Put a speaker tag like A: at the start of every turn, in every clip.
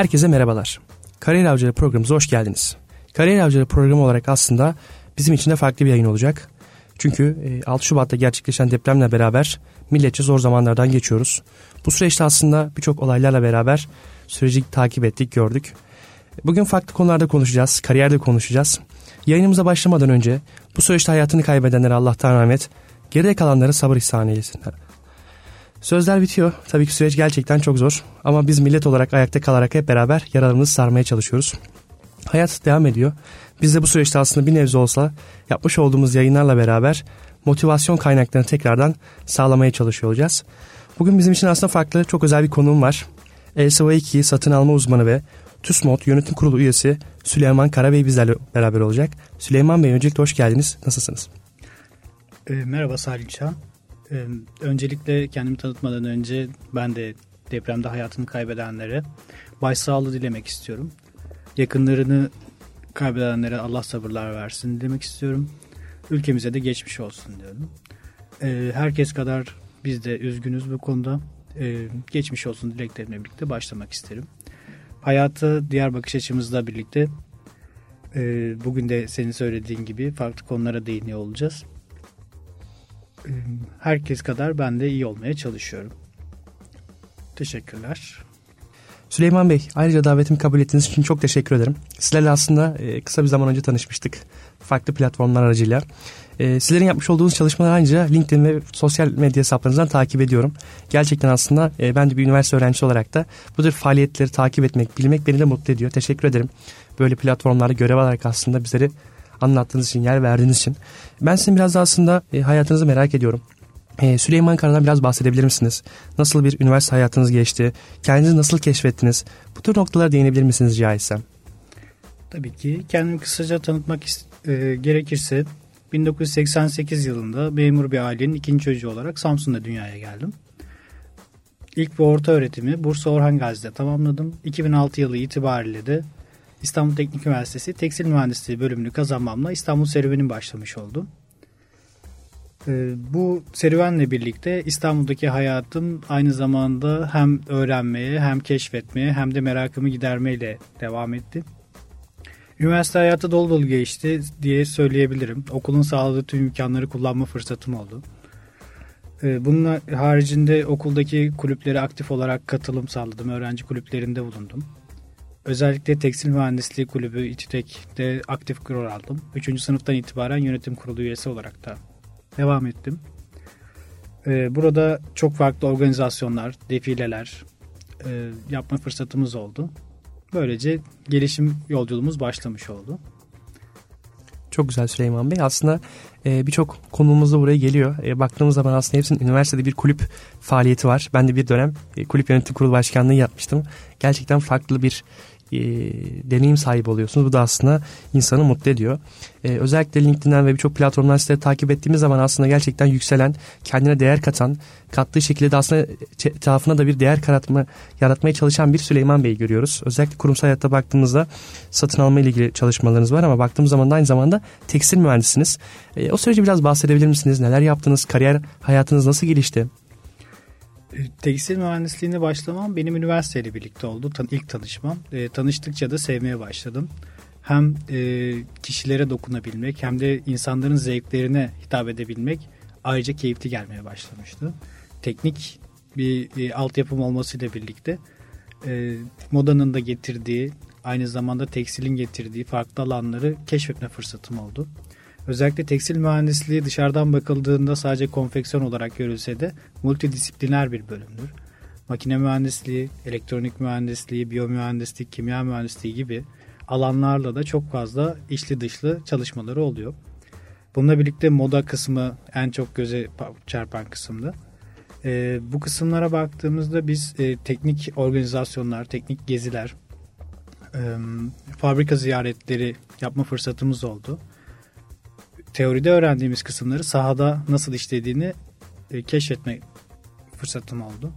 A: Herkese merhabalar. Kariyer Avcıları programımıza hoş geldiniz. Kariyer Avcıları programı olarak aslında bizim için de farklı bir yayın olacak. Çünkü 6 e, Şubat'ta gerçekleşen depremle beraber milletçe zor zamanlardan geçiyoruz. Bu süreçte aslında birçok olaylarla beraber süreci takip ettik, gördük. Bugün farklı konularda konuşacağız, kariyerde konuşacağız. Yayınımıza başlamadan önce bu süreçte hayatını kaybedenlere Allah'tan rahmet, geride kalanlara sabır ihsan eylesinler. Sözler bitiyor. Tabii ki süreç gerçekten çok zor. Ama biz millet olarak ayakta kalarak hep beraber yaralarımızı sarmaya çalışıyoruz. Hayat devam ediyor. Biz de bu süreçte aslında bir nebze olsa yapmış olduğumuz yayınlarla beraber motivasyon kaynaklarını tekrardan sağlamaya çalışıyor olacağız. Bugün bizim için aslında farklı çok özel bir konuğum var. 2 satın alma uzmanı ve TÜSMOD yönetim kurulu üyesi Süleyman Karabey bizlerle beraber olacak. Süleyman Bey öncelikle hoş geldiniz. Nasılsınız?
B: E, merhaba Salim Çağ. E, öncelikle kendimi tanıtmadan önce ben de depremde hayatını kaybedenlere başsağlığı dilemek istiyorum. Yakınlarını kaybedenlere Allah sabırlar versin demek istiyorum. Ülkemize de geçmiş olsun diyorum. E, herkes kadar biz de üzgünüz bu konuda. E, geçmiş olsun dileklerimle birlikte başlamak isterim. Hayatı diğer bakış açımızla birlikte e, bugün de senin söylediğin gibi farklı konulara değiniyor olacağız. Herkes kadar ben de iyi olmaya çalışıyorum. Teşekkürler.
A: Süleyman Bey, ayrıca davetimi kabul ettiğiniz için çok teşekkür ederim. Sizlerle aslında e, kısa bir zaman önce tanışmıştık. Farklı platformlar aracıyla. E, sizlerin yapmış olduğunuz çalışmaları ayrıca LinkedIn ve sosyal medya hesaplarınızdan takip ediyorum. Gerçekten aslında e, ben de bir üniversite öğrencisi olarak da bu tür faaliyetleri takip etmek, bilmek beni de mutlu ediyor. Teşekkür ederim. Böyle platformlarda görev alarak aslında bizleri anlattığınız için, yer verdiğiniz için. Ben sizin biraz da aslında e, hayatınızı merak ediyorum. Ee, Süleyman Kara'dan biraz bahsedebilir misiniz? Nasıl bir üniversite hayatınız geçti? Kendinizi nasıl keşfettiniz? Bu tür noktalara değinebilir misiniz etsem?
B: Tabii ki. Kendimi kısaca tanıtmak e, gerekirse 1988 yılında memur bir ailenin ikinci çocuğu olarak Samsun'da dünyaya geldim. İlk ve orta öğretimi Bursa Orhan Gazi'de tamamladım. 2006 yılı itibariyle de İstanbul Teknik Üniversitesi Tekstil Mühendisliği bölümünü kazanmamla İstanbul serüvenim başlamış oldu. Ee, bu serüvenle birlikte İstanbul'daki hayatım aynı zamanda hem öğrenmeye hem keşfetmeye hem de merakımı gidermeyle devam etti. Üniversite hayatı dolu dolu geçti diye söyleyebilirim. Okulun sağladığı tüm imkanları kullanma fırsatım oldu. Ee, bunun haricinde okuldaki kulüplere aktif olarak katılım sağladım. Öğrenci kulüplerinde bulundum. Özellikle Tekstil Mühendisliği Kulübü İTÜTEK'te aktif rol aldım. Üçüncü sınıftan itibaren yönetim kurulu üyesi olarak da devam ettim. Ee, burada çok farklı organizasyonlar, defileler e, yapma fırsatımız oldu. Böylece gelişim yolculuğumuz başlamış oldu.
A: Çok güzel Süleyman Bey. Aslında e, birçok konumuz da buraya geliyor. E, baktığımız zaman aslında hepsinin üniversitede bir kulüp faaliyeti var. Ben de bir dönem e, kulüp yönetim kurulu başkanlığı yapmıştım. Gerçekten farklı bir e, deneyim sahibi oluyorsunuz. Bu da aslında insanı mutlu ediyor. E, özellikle LinkedIn'den ve birçok platformdan sizleri takip ettiğimiz zaman aslında gerçekten yükselen, kendine değer katan, kattığı şekilde de aslında etrafına da bir değer yaratma, yaratmaya çalışan bir Süleyman Bey'i görüyoruz. Özellikle kurumsal hayatta baktığımızda satın alma ile ilgili çalışmalarınız var ama baktığımız zaman da aynı zamanda tekstil mühendisiniz. E, o süreci biraz bahsedebilir misiniz? Neler yaptınız? Kariyer hayatınız nasıl gelişti?
B: E, tekstil mühendisliğine başlamam benim üniversiteyle birlikte oldu. Tan ilk tanışmam. E, tanıştıkça da sevmeye başladım. Hem e, kişilere dokunabilmek hem de insanların zevklerine hitap edebilmek ayrıca keyifli gelmeye başlamıştı. Teknik bir e, altyapım olmasıyla birlikte e, modanın da getirdiği aynı zamanda tekstilin getirdiği farklı alanları keşfetme fırsatım oldu. Özellikle tekstil mühendisliği dışarıdan bakıldığında sadece konfeksiyon olarak görülse de multidisipliner bir bölümdür. Makine mühendisliği, elektronik mühendisliği, biyomühendislik, kimya mühendisliği gibi alanlarla da çok fazla içli dışlı çalışmaları oluyor. Bununla birlikte moda kısmı en çok göze çarpan kısımdı. E, bu kısımlara baktığımızda biz e, teknik organizasyonlar, teknik geziler, e, fabrika ziyaretleri yapma fırsatımız oldu teoride öğrendiğimiz kısımları sahada nasıl işlediğini e, keşfetme fırsatım oldu.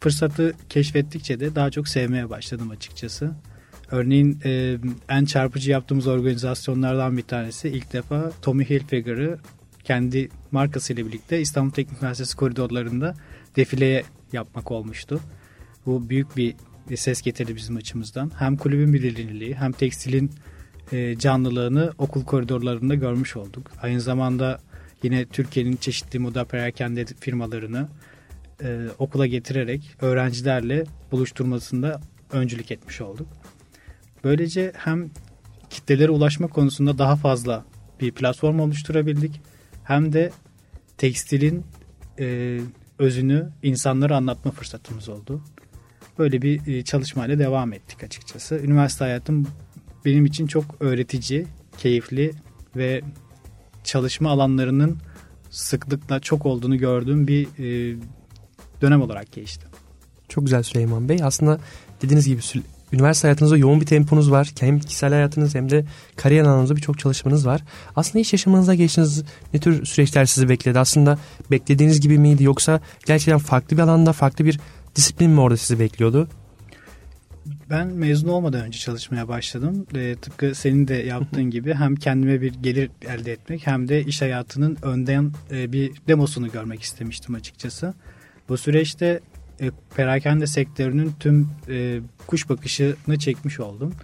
B: Fırsatı keşfettikçe de daha çok sevmeye başladım açıkçası. Örneğin e, en çarpıcı yaptığımız organizasyonlardan bir tanesi ilk defa Tommy Hilfiger'ı kendi markasıyla birlikte İstanbul Teknik Üniversitesi koridorlarında defileye yapmak olmuştu. Bu büyük bir ses getirdi bizim açımızdan. Hem kulübün bilinirliği hem tekstilin e, canlılığını okul koridorlarında görmüş olduk. Aynı zamanda yine Türkiye'nin çeşitli moda perakende firmalarını e, okula getirerek öğrencilerle buluşturmasında öncülük etmiş olduk. Böylece hem kitlelere ulaşma konusunda daha fazla bir platform oluşturabildik hem de tekstilin e, özünü insanlara anlatma fırsatımız oldu. Böyle bir e, çalışmayla devam ettik açıkçası. Üniversite hayatım benim için çok öğretici, keyifli ve çalışma alanlarının sıklıkla çok olduğunu gördüğüm bir e, dönem olarak geçti.
A: Çok güzel Süleyman Bey. Aslında dediğiniz gibi üniversite hayatınızda yoğun bir temponuz var. Hem kişisel hayatınız hem de kariyer alanınızda birçok çalışmanız var. Aslında iş yaşamınızda geçtiğiniz ne tür süreçler sizi bekledi? Aslında beklediğiniz gibi miydi yoksa gerçekten farklı bir alanda farklı bir disiplin mi orada sizi bekliyordu?
B: Ben mezun olmadan önce çalışmaya başladım. E, tıpkı senin de yaptığın gibi hem kendime bir gelir elde etmek hem de iş hayatının önden e, bir demosunu görmek istemiştim açıkçası. Bu süreçte e, perakende sektörünün tüm e, kuş bakışını çekmiş oldum.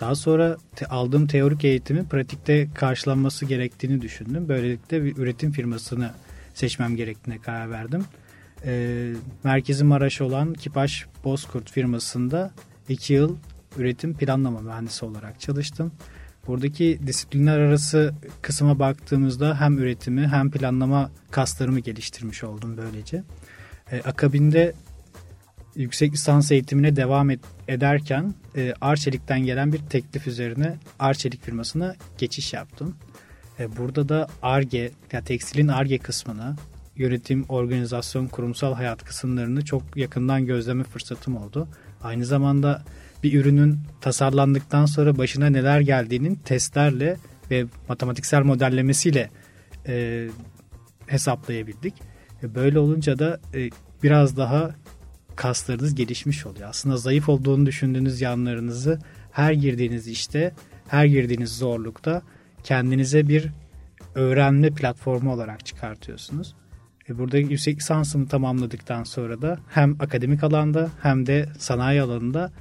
B: Daha sonra te, aldığım teorik eğitimi pratikte karşılanması gerektiğini düşündüm. Böylelikle bir üretim firmasını seçmem gerektiğine karar verdim. E, merkezi Maraş olan Kipaş Bozkurt firmasında 2 yıl üretim planlama mühendisi olarak çalıştım. Buradaki disiplinler arası kısma baktığımızda hem üretimi hem planlama kaslarımı geliştirmiş oldum böylece. E, akabinde yüksek lisans eğitimine devam et, ederken e, Arçelik'ten gelen bir teklif üzerine Arçelik firmasına geçiş yaptım. E, burada da ARGE, yani tekstilin ARGE kısmını, yönetim, organizasyon, kurumsal hayat kısımlarını çok yakından gözleme fırsatım oldu. Aynı zamanda bir ürünün tasarlandıktan sonra başına neler geldiğinin testlerle ve matematiksel modellemesiyle e, hesaplayabildik. E, böyle olunca da e, biraz daha kaslarınız gelişmiş oluyor. Aslında zayıf olduğunu düşündüğünüz yanlarınızı her girdiğiniz işte, her girdiğiniz zorlukta kendinize bir öğrenme platformu olarak çıkartıyorsunuz. E burada yüksek lisansımı tamamladıktan sonra da hem akademik alanda hem de sanayi alanında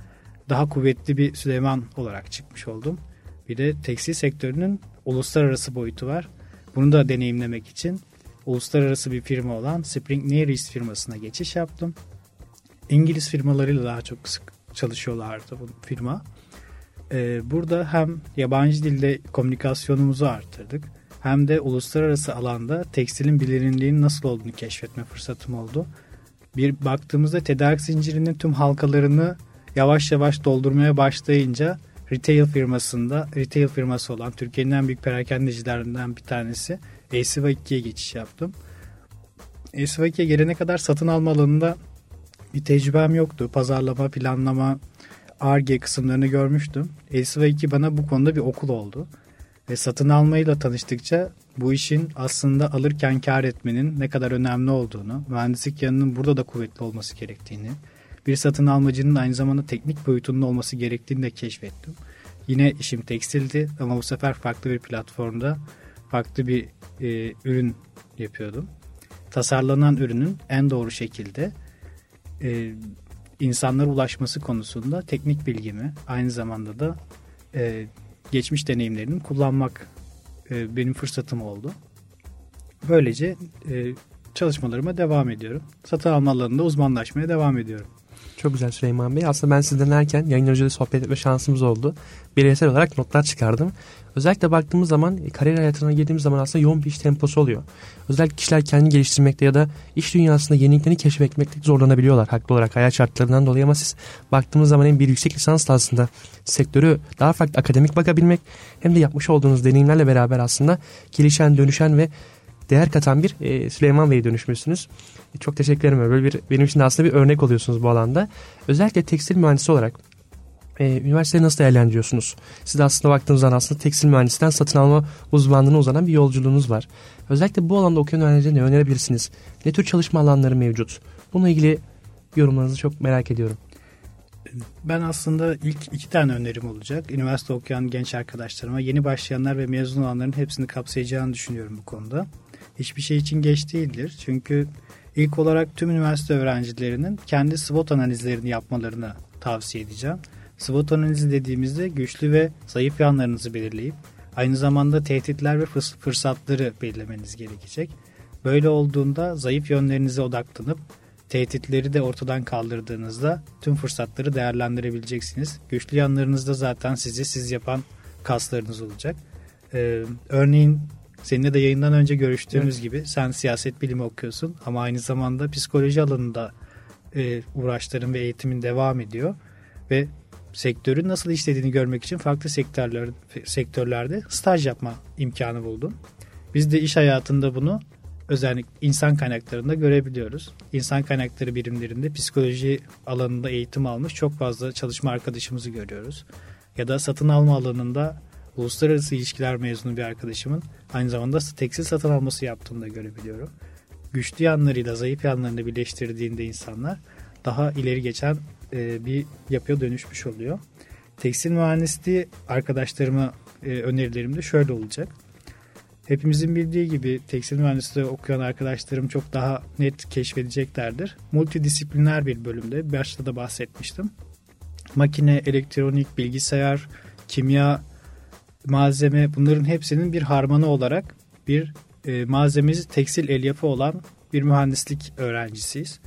B: daha kuvvetli bir Süleyman olarak çıkmış oldum. Bir de tekstil sektörünün uluslararası boyutu var. Bunu da deneyimlemek için uluslararası bir firma olan Spring Nearest firmasına geçiş yaptım. İngiliz firmalarıyla daha çok sık çalışıyorlardı bu firma. Ee, burada hem yabancı dilde komünikasyonumuzu arttırdık hem de uluslararası alanda tekstilin bilinirliğinin nasıl olduğunu keşfetme fırsatım oldu. Bir baktığımızda tedarik zincirinin tüm halkalarını yavaş yavaş doldurmaya başlayınca retail firmasında retail firması olan Türkiye'nin en büyük perakendecilerinden bir tanesi Esiva 2'ye geçiş yaptım. Esiva 2'ye gelene kadar satın alma alanında bir tecrübem yoktu. Pazarlama, planlama, ARGE kısımlarını görmüştüm. Esiva 2 bana bu konuda bir okul oldu. Ve satın almayla tanıştıkça bu işin aslında alırken kar etmenin ne kadar önemli olduğunu, mühendislik yanının burada da kuvvetli olması gerektiğini, bir satın almacının aynı zamanda teknik boyutunun olması gerektiğini de keşfettim. Yine işim tekstildi ama bu sefer farklı bir platformda farklı bir e, ürün yapıyordum. Tasarlanan ürünün en doğru şekilde e, insanlara ulaşması konusunda teknik bilgimi aynı zamanda da e, geçmiş deneyimlerimi kullanmak e, benim fırsatım oldu. Böylece e, çalışmalarıma devam ediyorum. Satın alma alanında uzmanlaşmaya devam ediyorum.
A: Çok güzel Süleyman Bey. Aslında ben sizden dinlerken yayın öncesi sohbet etme şansımız oldu. Bireysel olarak notlar çıkardım. Özellikle baktığımız zaman e, kariyer hayatına girdiğimiz zaman aslında yoğun bir iş temposu oluyor. Özellikle kişiler kendini geliştirmekte ya da iş dünyasında yeniliklerini keşfetmekte zorlanabiliyorlar haklı olarak hayat şartlarından dolayı ama siz baktığımız zaman hem bir yüksek lisans aslında sektörü daha farklı akademik bakabilmek hem de yapmış olduğunuz deneyimlerle beraber aslında gelişen, dönüşen ve değer katan bir e, Süleyman Bey'e dönüşmüşsünüz. E, çok teşekkür ederim. Böyle bir, benim için aslında bir örnek oluyorsunuz bu alanda. Özellikle tekstil mühendisi olarak e, üniversiteyi nasıl değerlendiriyorsunuz? Siz de aslında baktığınız zaman aslında tekstil mühendisinden satın alma uzmanlığına uzanan bir yolculuğunuz var. Özellikle bu alanda okuyan öğrencilere ne önerebilirsiniz? Ne tür çalışma alanları mevcut? Bununla ilgili yorumlarınızı çok merak ediyorum.
B: Ben aslında ilk iki tane önerim olacak. Üniversite okuyan genç arkadaşlarıma yeni başlayanlar ve mezun olanların hepsini kapsayacağını düşünüyorum bu konuda. Hiçbir şey için geç değildir. Çünkü İlk olarak tüm üniversite öğrencilerinin kendi SWOT analizlerini yapmalarını tavsiye edeceğim. SWOT analizi dediğimizde güçlü ve zayıf yanlarınızı belirleyip aynı zamanda tehditler ve fırsatları belirlemeniz gerekecek. Böyle olduğunda zayıf yönlerinize odaklanıp tehditleri de ortadan kaldırdığınızda tüm fırsatları değerlendirebileceksiniz. Güçlü yanlarınızda zaten sizi siz yapan kaslarınız olacak. Ee, örneğin seninle de yayından önce görüştüğümüz evet. gibi sen siyaset bilimi okuyorsun ama aynı zamanda psikoloji alanında e, uğraşların ve eğitimin devam ediyor ve sektörün nasıl işlediğini görmek için farklı sektörler, sektörlerde staj yapma imkanı buldum. Biz de iş hayatında bunu özellikle insan kaynaklarında görebiliyoruz. İnsan kaynakları birimlerinde psikoloji alanında eğitim almış çok fazla çalışma arkadaşımızı görüyoruz. Ya da satın alma alanında uluslararası ilişkiler mezunu bir arkadaşımın aynı zamanda tekstil satın alması yaptığını da görebiliyorum. Güçlü yanlarıyla zayıf yanlarını birleştirdiğinde insanlar daha ileri geçen e, bir yapıya dönüşmüş oluyor. Tekstil mühendisliği arkadaşlarıma e, önerilerim de şöyle olacak. Hepimizin bildiği gibi tekstil mühendisliği okuyan arkadaşlarım çok daha net keşfedeceklerdir. Multidisipliner bir bölümde başta da bahsetmiştim. Makine, elektronik, bilgisayar, kimya, malzeme bunların hepsinin bir harmanı olarak bir e, malzemesi tekstil elyafı olan bir mühendislik öğrencisiyiz.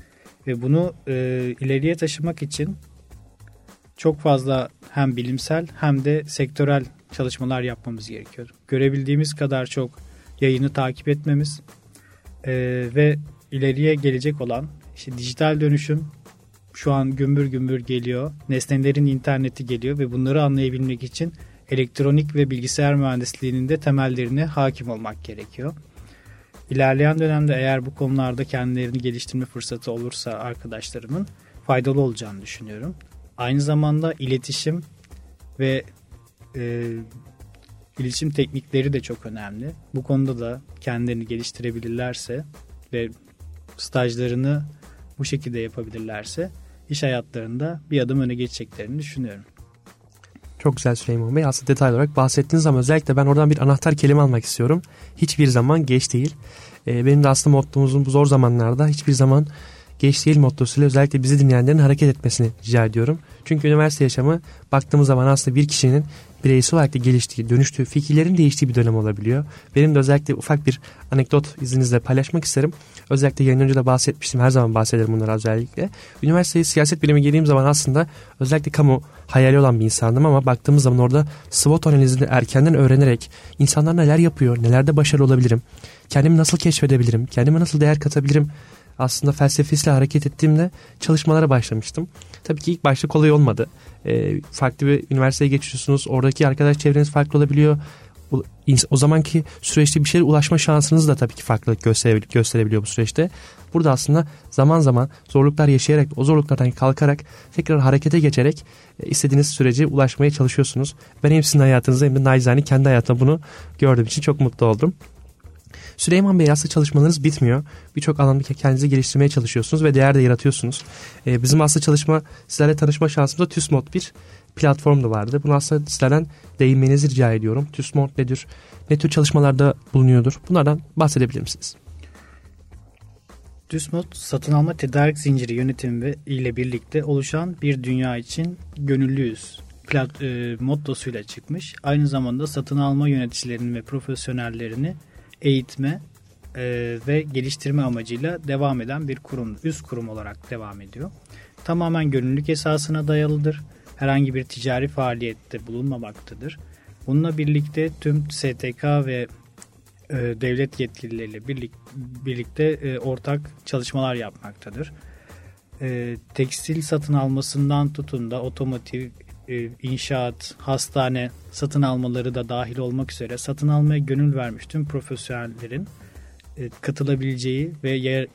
B: Ve bunu e, ileriye taşımak için çok fazla hem bilimsel hem de sektörel çalışmalar yapmamız gerekiyor. Görebildiğimiz kadar çok yayını takip etmemiz e, ve ileriye gelecek olan işte dijital dönüşüm şu an gümbür gümbür geliyor. Nesnelerin interneti geliyor ve bunları anlayabilmek için elektronik ve bilgisayar mühendisliğinin de temellerine hakim olmak gerekiyor. İlerleyen dönemde eğer bu konularda kendilerini geliştirme fırsatı olursa arkadaşlarımın faydalı olacağını düşünüyorum. Aynı zamanda iletişim ve e, iletişim teknikleri de çok önemli. Bu konuda da kendilerini geliştirebilirlerse ve stajlarını bu şekilde yapabilirlerse iş hayatlarında bir adım öne geçeceklerini düşünüyorum.
A: Çok güzel Süleyman Bey. Aslında detaylı olarak bahsettiniz ama özellikle ben oradan bir anahtar kelime almak istiyorum. Hiçbir zaman geç değil. Ee, benim de aslında mottomuzun bu zor zamanlarda hiçbir zaman geç değil mottosuyla özellikle bizi dinleyenlerin hareket etmesini rica ediyorum. Çünkü üniversite yaşamı baktığımız zaman aslında bir kişinin bireysel olarak da geliştiği, dönüştüğü, fikirlerin değiştiği bir dönem olabiliyor. Benim de özellikle ufak bir anekdot izninizle paylaşmak isterim. Özellikle yayın önce de bahsetmiştim. Her zaman bahsederim bunları özellikle. Üniversiteye siyaset bilimi geldiğim zaman aslında özellikle kamu hayali olan bir insandım ama baktığımız zaman orada SWOT analizini erkenden öğrenerek insanlar neler yapıyor, nelerde başarılı olabilirim, kendimi nasıl keşfedebilirim, kendime nasıl değer katabilirim aslında felsefesiyle hareket ettiğimde çalışmalara başlamıştım. Tabii ki ilk başta kolay olmadı. E, farklı bir üniversiteye geçiyorsunuz. Oradaki arkadaş çevreniz farklı olabiliyor. O, zamanki süreçte bir şeye ulaşma şansınız da tabii ki farklılık gösterebiliyor, bu süreçte. Burada aslında zaman zaman zorluklar yaşayarak, o zorluklardan kalkarak tekrar harekete geçerek e, istediğiniz sürece ulaşmaya çalışıyorsunuz. Ben hem sizin hayatınızda hem de naizane kendi hayatımda bunu gördüğüm için çok mutlu oldum. Süleyman Bey aslında çalışmalarınız bitmiyor. Birçok alanda kendinizi geliştirmeye çalışıyorsunuz ve değer de yaratıyorsunuz. Ee, bizim aslında çalışma, sizlerle tanışma şansımızda TÜSMOD bir platform da vardı. Bunu aslında sizlerden değinmenizi rica ediyorum. TÜSMOD nedir? Ne tür çalışmalarda bulunuyordur? Bunlardan bahsedebilir misiniz?
B: TÜSMOD satın alma tedarik zinciri yönetimi ile birlikte oluşan bir dünya için gönüllüyüz plat, e, mottosuyla çıkmış. Aynı zamanda satın alma yöneticilerini ve profesyonellerini eğitme e, ve geliştirme amacıyla devam eden bir kurum, üst kurum olarak devam ediyor. Tamamen gönüllülük esasına dayalıdır. Herhangi bir ticari faaliyette bulunmamaktadır. Bununla birlikte tüm STK ve e, devlet yetkilileriyle birlik, birlikte e, ortak çalışmalar yapmaktadır. E, tekstil satın almasından tutun da otomotiv, inşaat, hastane satın almaları da dahil olmak üzere satın almaya gönül vermiş tüm profesyonellerin e, katılabileceği ve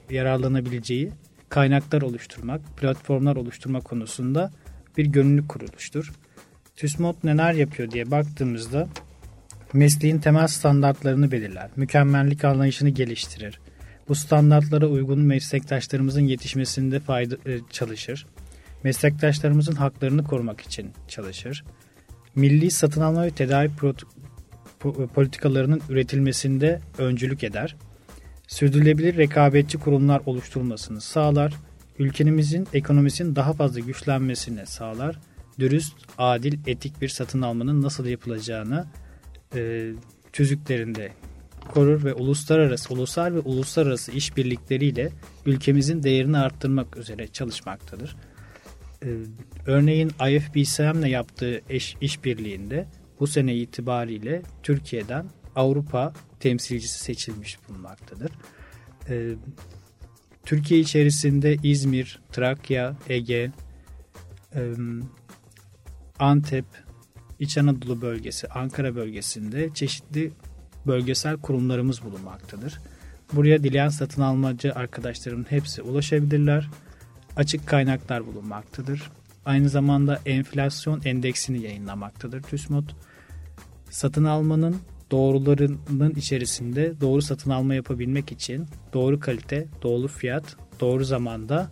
B: yararlanabileceği kaynaklar oluşturmak, platformlar oluşturma konusunda bir gönüllü kuruluştur. TÜSMOD neler yapıyor diye baktığımızda mesleğin temel standartlarını belirler, mükemmellik anlayışını geliştirir. Bu standartlara uygun meslektaşlarımızın yetişmesinde fayda, e, çalışır meslektaşlarımızın haklarını korumak için çalışır. Milli satın alma ve tedarik politikalarının üretilmesinde öncülük eder. sürdürülebilir rekabetçi kurumlar oluşturulmasını sağlar, ülkemizin ekonomisinin daha fazla güçlenmesini sağlar, dürüst, adil, etik bir satın almanın nasıl yapılacağını e, tüzüklerinde korur ve uluslararası, ulusal ve uluslararası işbirlikleriyle ülkemizin değerini arttırmak üzere çalışmaktadır. Ee, örneğin IFBCM'le yaptığı eş, işbirliğinde bu sene itibariyle Türkiye'den Avrupa temsilcisi seçilmiş bulunmaktadır. Ee, Türkiye içerisinde İzmir, Trakya, Ege, e, Antep, İç Anadolu bölgesi, Ankara bölgesinde çeşitli bölgesel kurumlarımız bulunmaktadır. Buraya dileyen satın almacı arkadaşlarımın hepsi ulaşabilirler. Açık kaynaklar bulunmaktadır. Aynı zamanda enflasyon endeksini yayınlamaktadır TÜSMOD. Satın almanın doğrularının içerisinde doğru satın alma yapabilmek için doğru kalite, doğru fiyat, doğru zamanda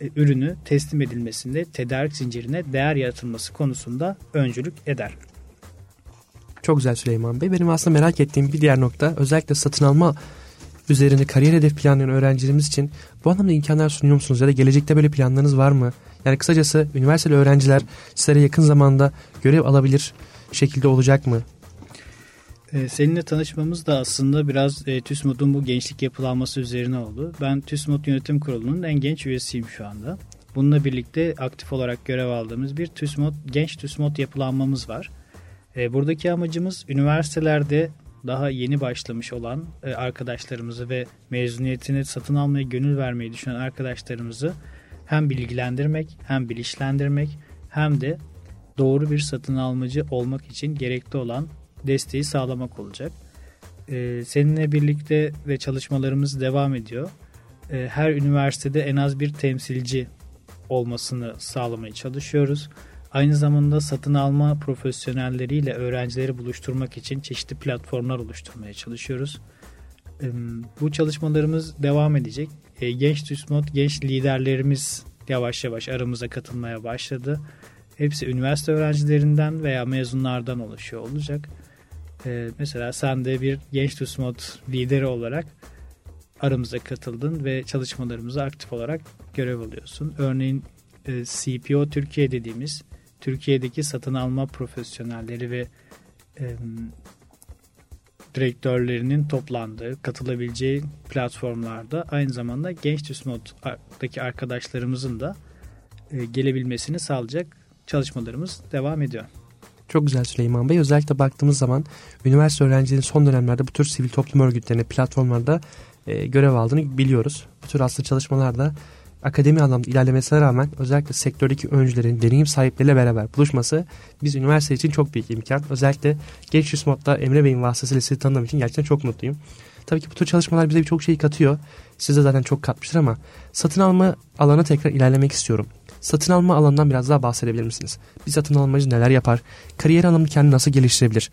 B: e, ürünü teslim edilmesinde tedarik zincirine değer yaratılması konusunda öncülük eder.
A: Çok güzel Süleyman Bey. Benim aslında merak ettiğim bir diğer nokta özellikle satın alma üzerinde kariyer hedef planlayan öğrencilerimiz için bu anlamda imkanlar sunuyor musunuz ya da gelecekte böyle planlarınız var mı? Yani kısacası üniversiteli öğrenciler sizlere yakın zamanda görev alabilir şekilde olacak mı?
B: Ee, seninle tanışmamız da aslında biraz e, TÜSMOD'un bu gençlik yapılanması üzerine oldu. Ben TÜSMOD Yönetim Kurulu'nun en genç üyesiyim şu anda. Bununla birlikte aktif olarak görev aldığımız bir TÜSMOD, genç TÜSMOD yapılanmamız var. E, buradaki amacımız üniversitelerde daha yeni başlamış olan e, arkadaşlarımızı ve mezuniyetini satın almaya gönül vermeyi düşünen arkadaşlarımızı hem bilgilendirmek hem bilinçlendirmek hem de doğru bir satın almacı olmak için gerekli olan desteği sağlamak olacak. E, seninle birlikte ve çalışmalarımız devam ediyor. E, her üniversitede en az bir temsilci olmasını sağlamaya çalışıyoruz. Aynı zamanda satın alma profesyonelleriyle öğrencileri buluşturmak için çeşitli platformlar oluşturmaya çalışıyoruz. Bu çalışmalarımız devam edecek. E, genç TÜSMOD, genç liderlerimiz yavaş yavaş aramıza katılmaya başladı. Hepsi üniversite öğrencilerinden veya mezunlardan oluşuyor olacak. E, mesela sen de bir genç TÜSMOD lideri olarak aramıza katıldın ve çalışmalarımıza aktif olarak görev alıyorsun. Örneğin e, CPO Türkiye dediğimiz Türkiye'deki satın alma profesyonelleri ve e, direktörlerinin toplandığı, katılabileceği platformlarda aynı zamanda Genç TÜSMOD'daki arkadaşlarımızın da e, gelebilmesini sağlayacak çalışmalarımız devam ediyor.
A: Çok güzel Süleyman Bey. Özellikle baktığımız zaman üniversite öğrencilerinin son dönemlerde bu tür sivil toplum örgütlerine, platformlarda e, görev aldığını biliyoruz. Bu tür aslında çalışmalarda akademi anlamda ilerlemesine rağmen özellikle sektördeki öncülerin deneyim sahipleriyle beraber buluşması biz üniversite için çok büyük imkan. Özellikle Genç Yüz Mod'da Emre Bey'in vasıtasıyla sizi tanıdığım için gerçekten çok mutluyum. Tabii ki bu tür çalışmalar bize birçok şey katıyor. Size zaten çok katmıştır ama satın alma alanı tekrar ilerlemek istiyorum. Satın alma alanından biraz daha bahsedebilir misiniz? Bir satın almacı neler yapar? Kariyer anlamında kendini nasıl geliştirebilir?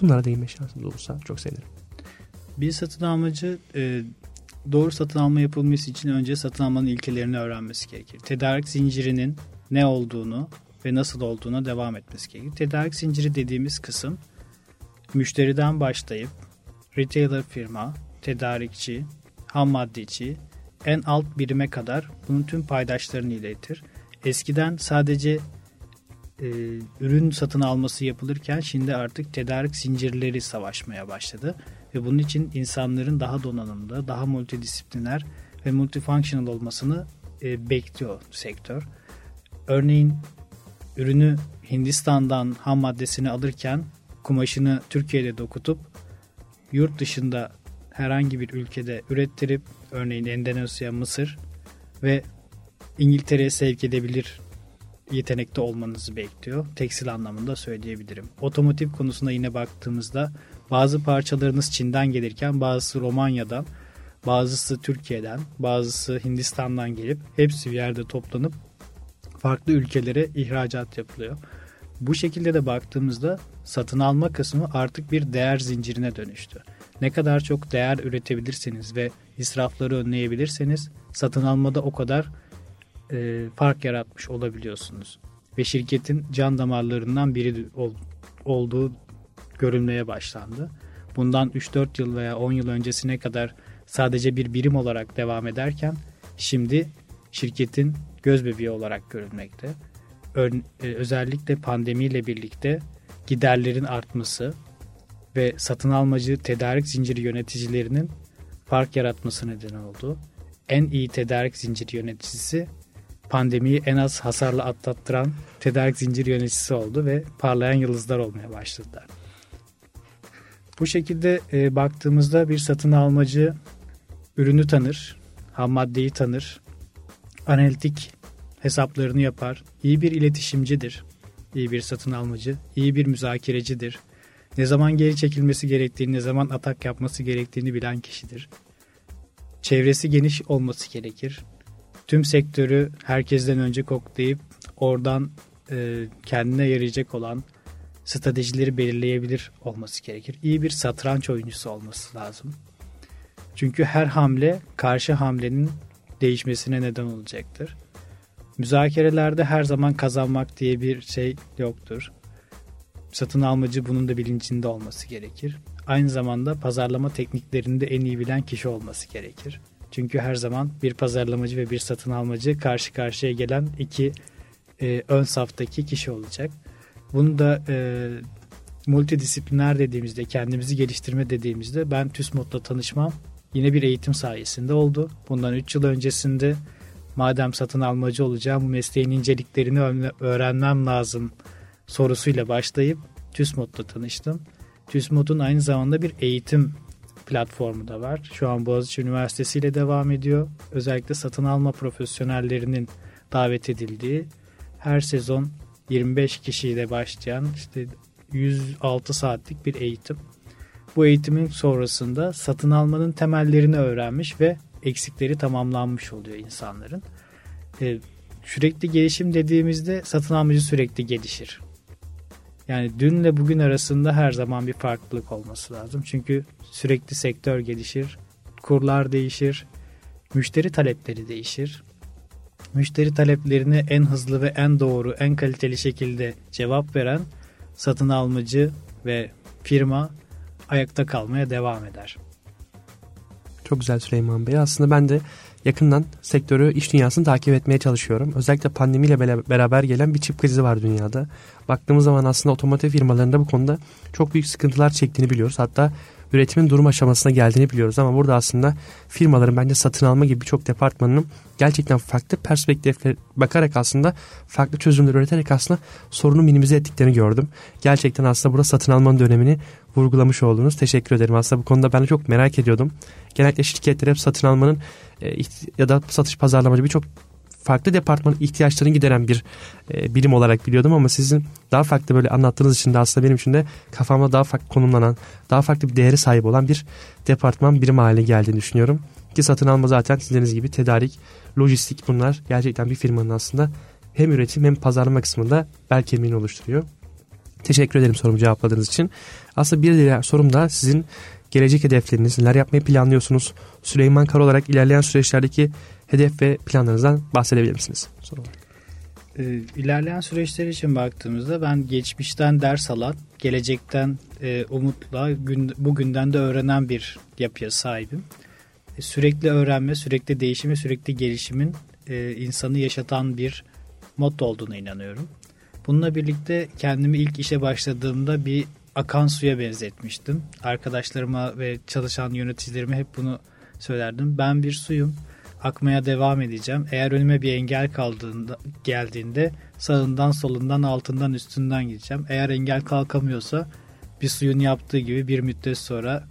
A: Bunlara değinme şansınız olursa çok sevinirim.
B: Bir satın almacı e, doğru satın alma yapılması için önce satın almanın ilkelerini öğrenmesi gerekir. Tedarik zincirinin ne olduğunu ve nasıl olduğuna devam etmesi gerekir. Tedarik zinciri dediğimiz kısım müşteriden başlayıp retailer firma, tedarikçi, ham maddeci, en alt birime kadar bunun tüm paydaşlarını iletir. Eskiden sadece e, ürün satın alması yapılırken şimdi artık tedarik zincirleri savaşmaya başladı. Ve bunun için insanların daha donanımlı, daha multidisipliner ve multifunctional olmasını e, bekliyor sektör. Örneğin ürünü Hindistan'dan ham maddesini alırken kumaşını Türkiye'de dokutup yurt dışında herhangi bir ülkede ürettirip örneğin Endonezya, Mısır ve İngiltere'ye sevk edebilir yetenekte olmanızı bekliyor. Tekstil anlamında söyleyebilirim. Otomotiv konusunda yine baktığımızda bazı parçalarınız Çin'den gelirken bazısı Romanya'dan, bazısı Türkiye'den, bazısı Hindistan'dan gelip hepsi bir yerde toplanıp farklı ülkelere ihracat yapılıyor. Bu şekilde de baktığımızda satın alma kısmı artık bir değer zincirine dönüştü. Ne kadar çok değer üretebilirseniz ve israfları önleyebilirseniz satın almada o kadar e, fark yaratmış olabiliyorsunuz. Ve şirketin can damarlarından biri ol, olduğu görülmeye başlandı. Bundan 3-4 yıl veya 10 yıl öncesine kadar sadece bir birim olarak devam ederken şimdi şirketin göz bebeği olarak görülmekte. E, özellikle pandemiyle birlikte giderlerin artması ve satın almacı tedarik zinciri yöneticilerinin fark yaratması neden oldu. En iyi tedarik zinciri yöneticisi pandemiyi en az hasarla atlattıran tedarik zinciri yöneticisi oldu ve parlayan yıldızlar olmaya başladılar. Bu şekilde e, baktığımızda bir satın almacı ürünü tanır, ham maddeyi tanır, analitik hesaplarını yapar, iyi bir iletişimcidir, iyi bir satın almacı, iyi bir müzakerecidir, ne zaman geri çekilmesi gerektiğini, ne zaman atak yapması gerektiğini bilen kişidir. Çevresi geniş olması gerekir. Tüm sektörü herkesten önce koklayıp oradan e, kendine yarayacak olan stratejileri belirleyebilir olması gerekir. İyi bir satranç oyuncusu olması lazım. Çünkü her hamle karşı hamlenin değişmesine neden olacaktır. Müzakerelerde her zaman kazanmak diye bir şey yoktur. Satın almacı bunun da bilincinde olması gerekir. Aynı zamanda pazarlama tekniklerini de en iyi bilen kişi olması gerekir. Çünkü her zaman bir pazarlamacı ve bir satın almacı karşı karşıya gelen iki e, ön saftaki kişi olacak. Bunu da e, multidisipliner dediğimizde, kendimizi geliştirme dediğimizde ben TÜSMOD'la tanışmam yine bir eğitim sayesinde oldu. Bundan 3 yıl öncesinde madem satın almacı olacağım bu mesleğin inceliklerini öğrenmem lazım sorusuyla başlayıp TÜSMOD'la tanıştım. TÜSMOD'un aynı zamanda bir eğitim platformu da var. Şu an Boğaziçi Üniversitesi ile devam ediyor. Özellikle satın alma profesyonellerinin davet edildiği her sezon 25 kişiyle başlayan işte 106 saatlik bir eğitim. Bu eğitimin sonrasında satın almanın temellerini öğrenmiş ve eksikleri tamamlanmış oluyor insanların. Ee, sürekli gelişim dediğimizde satın almacı sürekli gelişir. Yani dünle bugün arasında her zaman bir farklılık olması lazım. Çünkü sürekli sektör gelişir, kurlar değişir, müşteri talepleri değişir. Müşteri taleplerine en hızlı ve en doğru, en kaliteli şekilde cevap veren satın almacı ve firma ayakta kalmaya devam eder.
A: Çok güzel Süleyman Bey. Aslında ben de yakından sektörü, iş dünyasını takip etmeye çalışıyorum. Özellikle pandemiyle beraber gelen bir çip krizi var dünyada. Baktığımız zaman aslında otomotiv firmalarında bu konuda çok büyük sıkıntılar çektiğini biliyoruz. Hatta üretimin durum aşamasına geldiğini biliyoruz ama burada aslında firmaların bence satın alma gibi birçok departmanının gerçekten farklı perspektifle bakarak aslında farklı çözümler üreterek aslında sorunu minimize ettiklerini gördüm. Gerçekten aslında burada satın almanın dönemini vurgulamış oldunuz. Teşekkür ederim. Aslında bu konuda ben de çok merak ediyordum. Genellikle şirketler hep satın almanın e, ya da satış pazarlamacı birçok farklı departmanın ihtiyaçlarını gideren bir e, bilim olarak biliyordum ama sizin daha farklı böyle anlattığınız için de aslında benim için de kafamda daha farklı konumlanan, daha farklı bir değeri sahip olan bir departman birim haline geldiğini düşünüyorum. Ki satın alma zaten sizleriniz gibi tedarik, lojistik bunlar gerçekten bir firmanın aslında hem üretim hem pazarlama kısmında bel kemiğini oluşturuyor. Teşekkür ederim sorumu cevapladığınız için. Aslında bir diğer sorum da sizin gelecek hedefleriniz, neler yapmayı planlıyorsunuz? Süleyman Kar olarak ilerleyen süreçlerdeki hedef ve planlarınızdan bahsedebilir misiniz? Soru
B: ee, İlerleyen süreçler için baktığımızda ben geçmişten ders alan, gelecekten e, umutla gün, bugünden de öğrenen bir yapıya sahibim. E, sürekli öğrenme, sürekli değişim ve sürekli gelişimin e, insanı yaşatan bir motto olduğuna inanıyorum. Bununla birlikte kendimi ilk işe başladığımda bir akan suya benzetmiştim. Arkadaşlarıma ve çalışan yöneticilerime hep bunu söylerdim. Ben bir suyum akmaya devam edeceğim. Eğer önüme bir engel kaldığında geldiğinde sağından solundan altından üstünden gideceğim. Eğer engel kalkamıyorsa bir suyun yaptığı gibi bir müddet sonra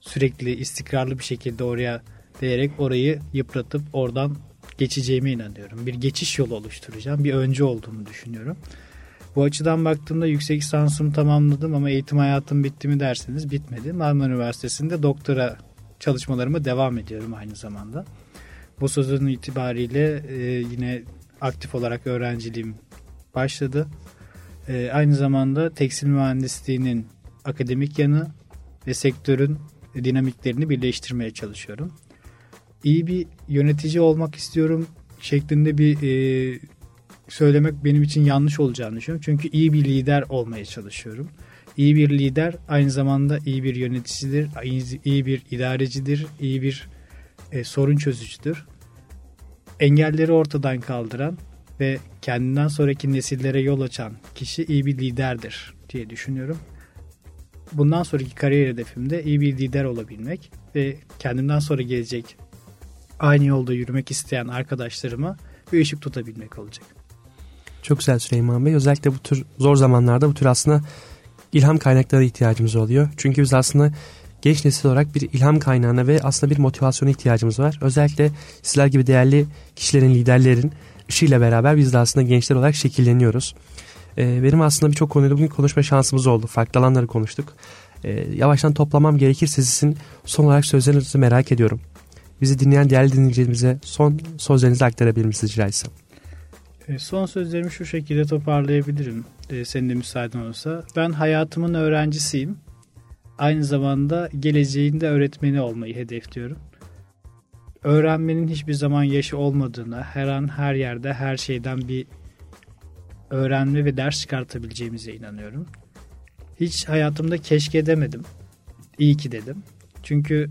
B: sürekli istikrarlı bir şekilde oraya değerek orayı yıpratıp oradan geçeceğime inanıyorum. Bir geçiş yolu oluşturacağım. Bir öncü olduğumu düşünüyorum. Bu açıdan baktığımda yüksek lisansımı tamamladım ama eğitim hayatım bitti mi derseniz bitmedi. Marmara Üniversitesi'nde doktora çalışmalarıma devam ediyorum aynı zamanda. Bu sözün itibariyle e, yine aktif olarak öğrenciliğim başladı. E, aynı zamanda tekstil mühendisliğinin akademik yanı ve sektörün dinamiklerini birleştirmeye çalışıyorum. İyi bir yönetici olmak istiyorum şeklinde bir e, söylemek benim için yanlış olacağını düşünüyorum. Çünkü iyi bir lider olmaya çalışıyorum. İyi bir lider aynı zamanda iyi bir yöneticidir, iyi bir idarecidir, iyi bir e, sorun çözücüdür. Engelleri ortadan kaldıran ve kendinden sonraki nesillere yol açan kişi iyi bir liderdir diye düşünüyorum. Bundan sonraki kariyer hedefimde iyi bir lider olabilmek ve kendimden sonra gelecek aynı yolda yürümek isteyen arkadaşlarıma bir ışık tutabilmek olacak.
A: Çok güzel Süleyman Bey. Özellikle bu tür zor zamanlarda bu tür aslında ilham kaynakları ihtiyacımız oluyor. Çünkü biz aslında genç nesil olarak bir ilham kaynağına ve aslında bir motivasyona ihtiyacımız var. Özellikle sizler gibi değerli kişilerin, liderlerin ışığıyla beraber biz de aslında gençler olarak şekilleniyoruz. Ee, benim aslında birçok konuda bugün konuşma şansımız oldu. Farklı alanları konuştuk. Ee, yavaştan toplamam gerekirse sizin son olarak sözlerinizi merak ediyorum. Bizi dinleyen değerli dinleyicilerimize son sözlerinizi aktarabilir misiniz rica etsem?
B: E, son sözlerimi şu şekilde toparlayabilirim. E, senin de müsaaden olursa. Ben hayatımın öğrencisiyim. Aynı zamanda geleceğinde öğretmeni olmayı hedefliyorum. Öğrenmenin hiçbir zaman yaşı olmadığını, her an her yerde her şeyden bir öğrenme ve ders çıkartabileceğimize inanıyorum. Hiç hayatımda keşke demedim. İyi ki dedim. Çünkü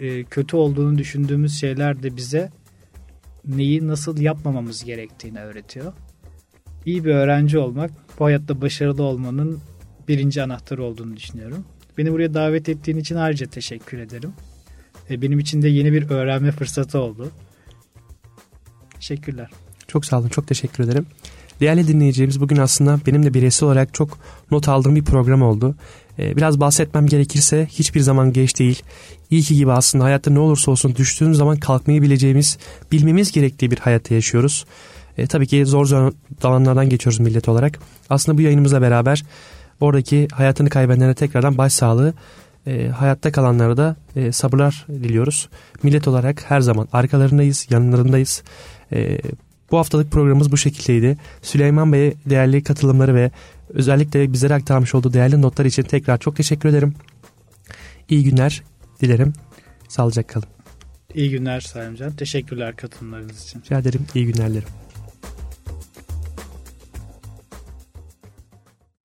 B: e, kötü olduğunu düşündüğümüz şeyler de bize neyi nasıl yapmamamız gerektiğini öğretiyor. İyi bir öğrenci olmak bu hayatta başarılı olmanın birinci anahtarı olduğunu düşünüyorum. Beni buraya davet ettiğin için ayrıca teşekkür ederim. Benim için de yeni bir öğrenme fırsatı oldu. Teşekkürler.
A: Çok sağ olun, çok teşekkür ederim. Değerli dinleyicilerimiz bugün aslında benim de bireysel olarak çok not aldığım bir program oldu. Ee, biraz bahsetmem gerekirse hiçbir zaman geç değil. İyi ki gibi aslında hayatta ne olursa olsun düştüğümüz zaman kalkmayı bileceğimiz, bilmemiz gerektiği bir hayatta yaşıyoruz. E, tabii ki zor zamanlardan geçiyoruz millet olarak. Aslında bu yayınımızla beraber oradaki hayatını kaybedenlere tekrardan başsağlığı, e, hayatta kalanlara da e, sabırlar diliyoruz. Millet olarak her zaman arkalarındayız, yanlarındayız. E, bu haftalık programımız bu şekildeydi. Süleyman Bey'e değerli katılımları ve özellikle bizlere aktarmış olduğu değerli notlar için tekrar çok teşekkür ederim. İyi günler dilerim. Sağlıcakla kalın.
B: İyi günler Salimcan. Teşekkürler katılımlarınız için.
A: Rica ederim. İyi günler dilerim.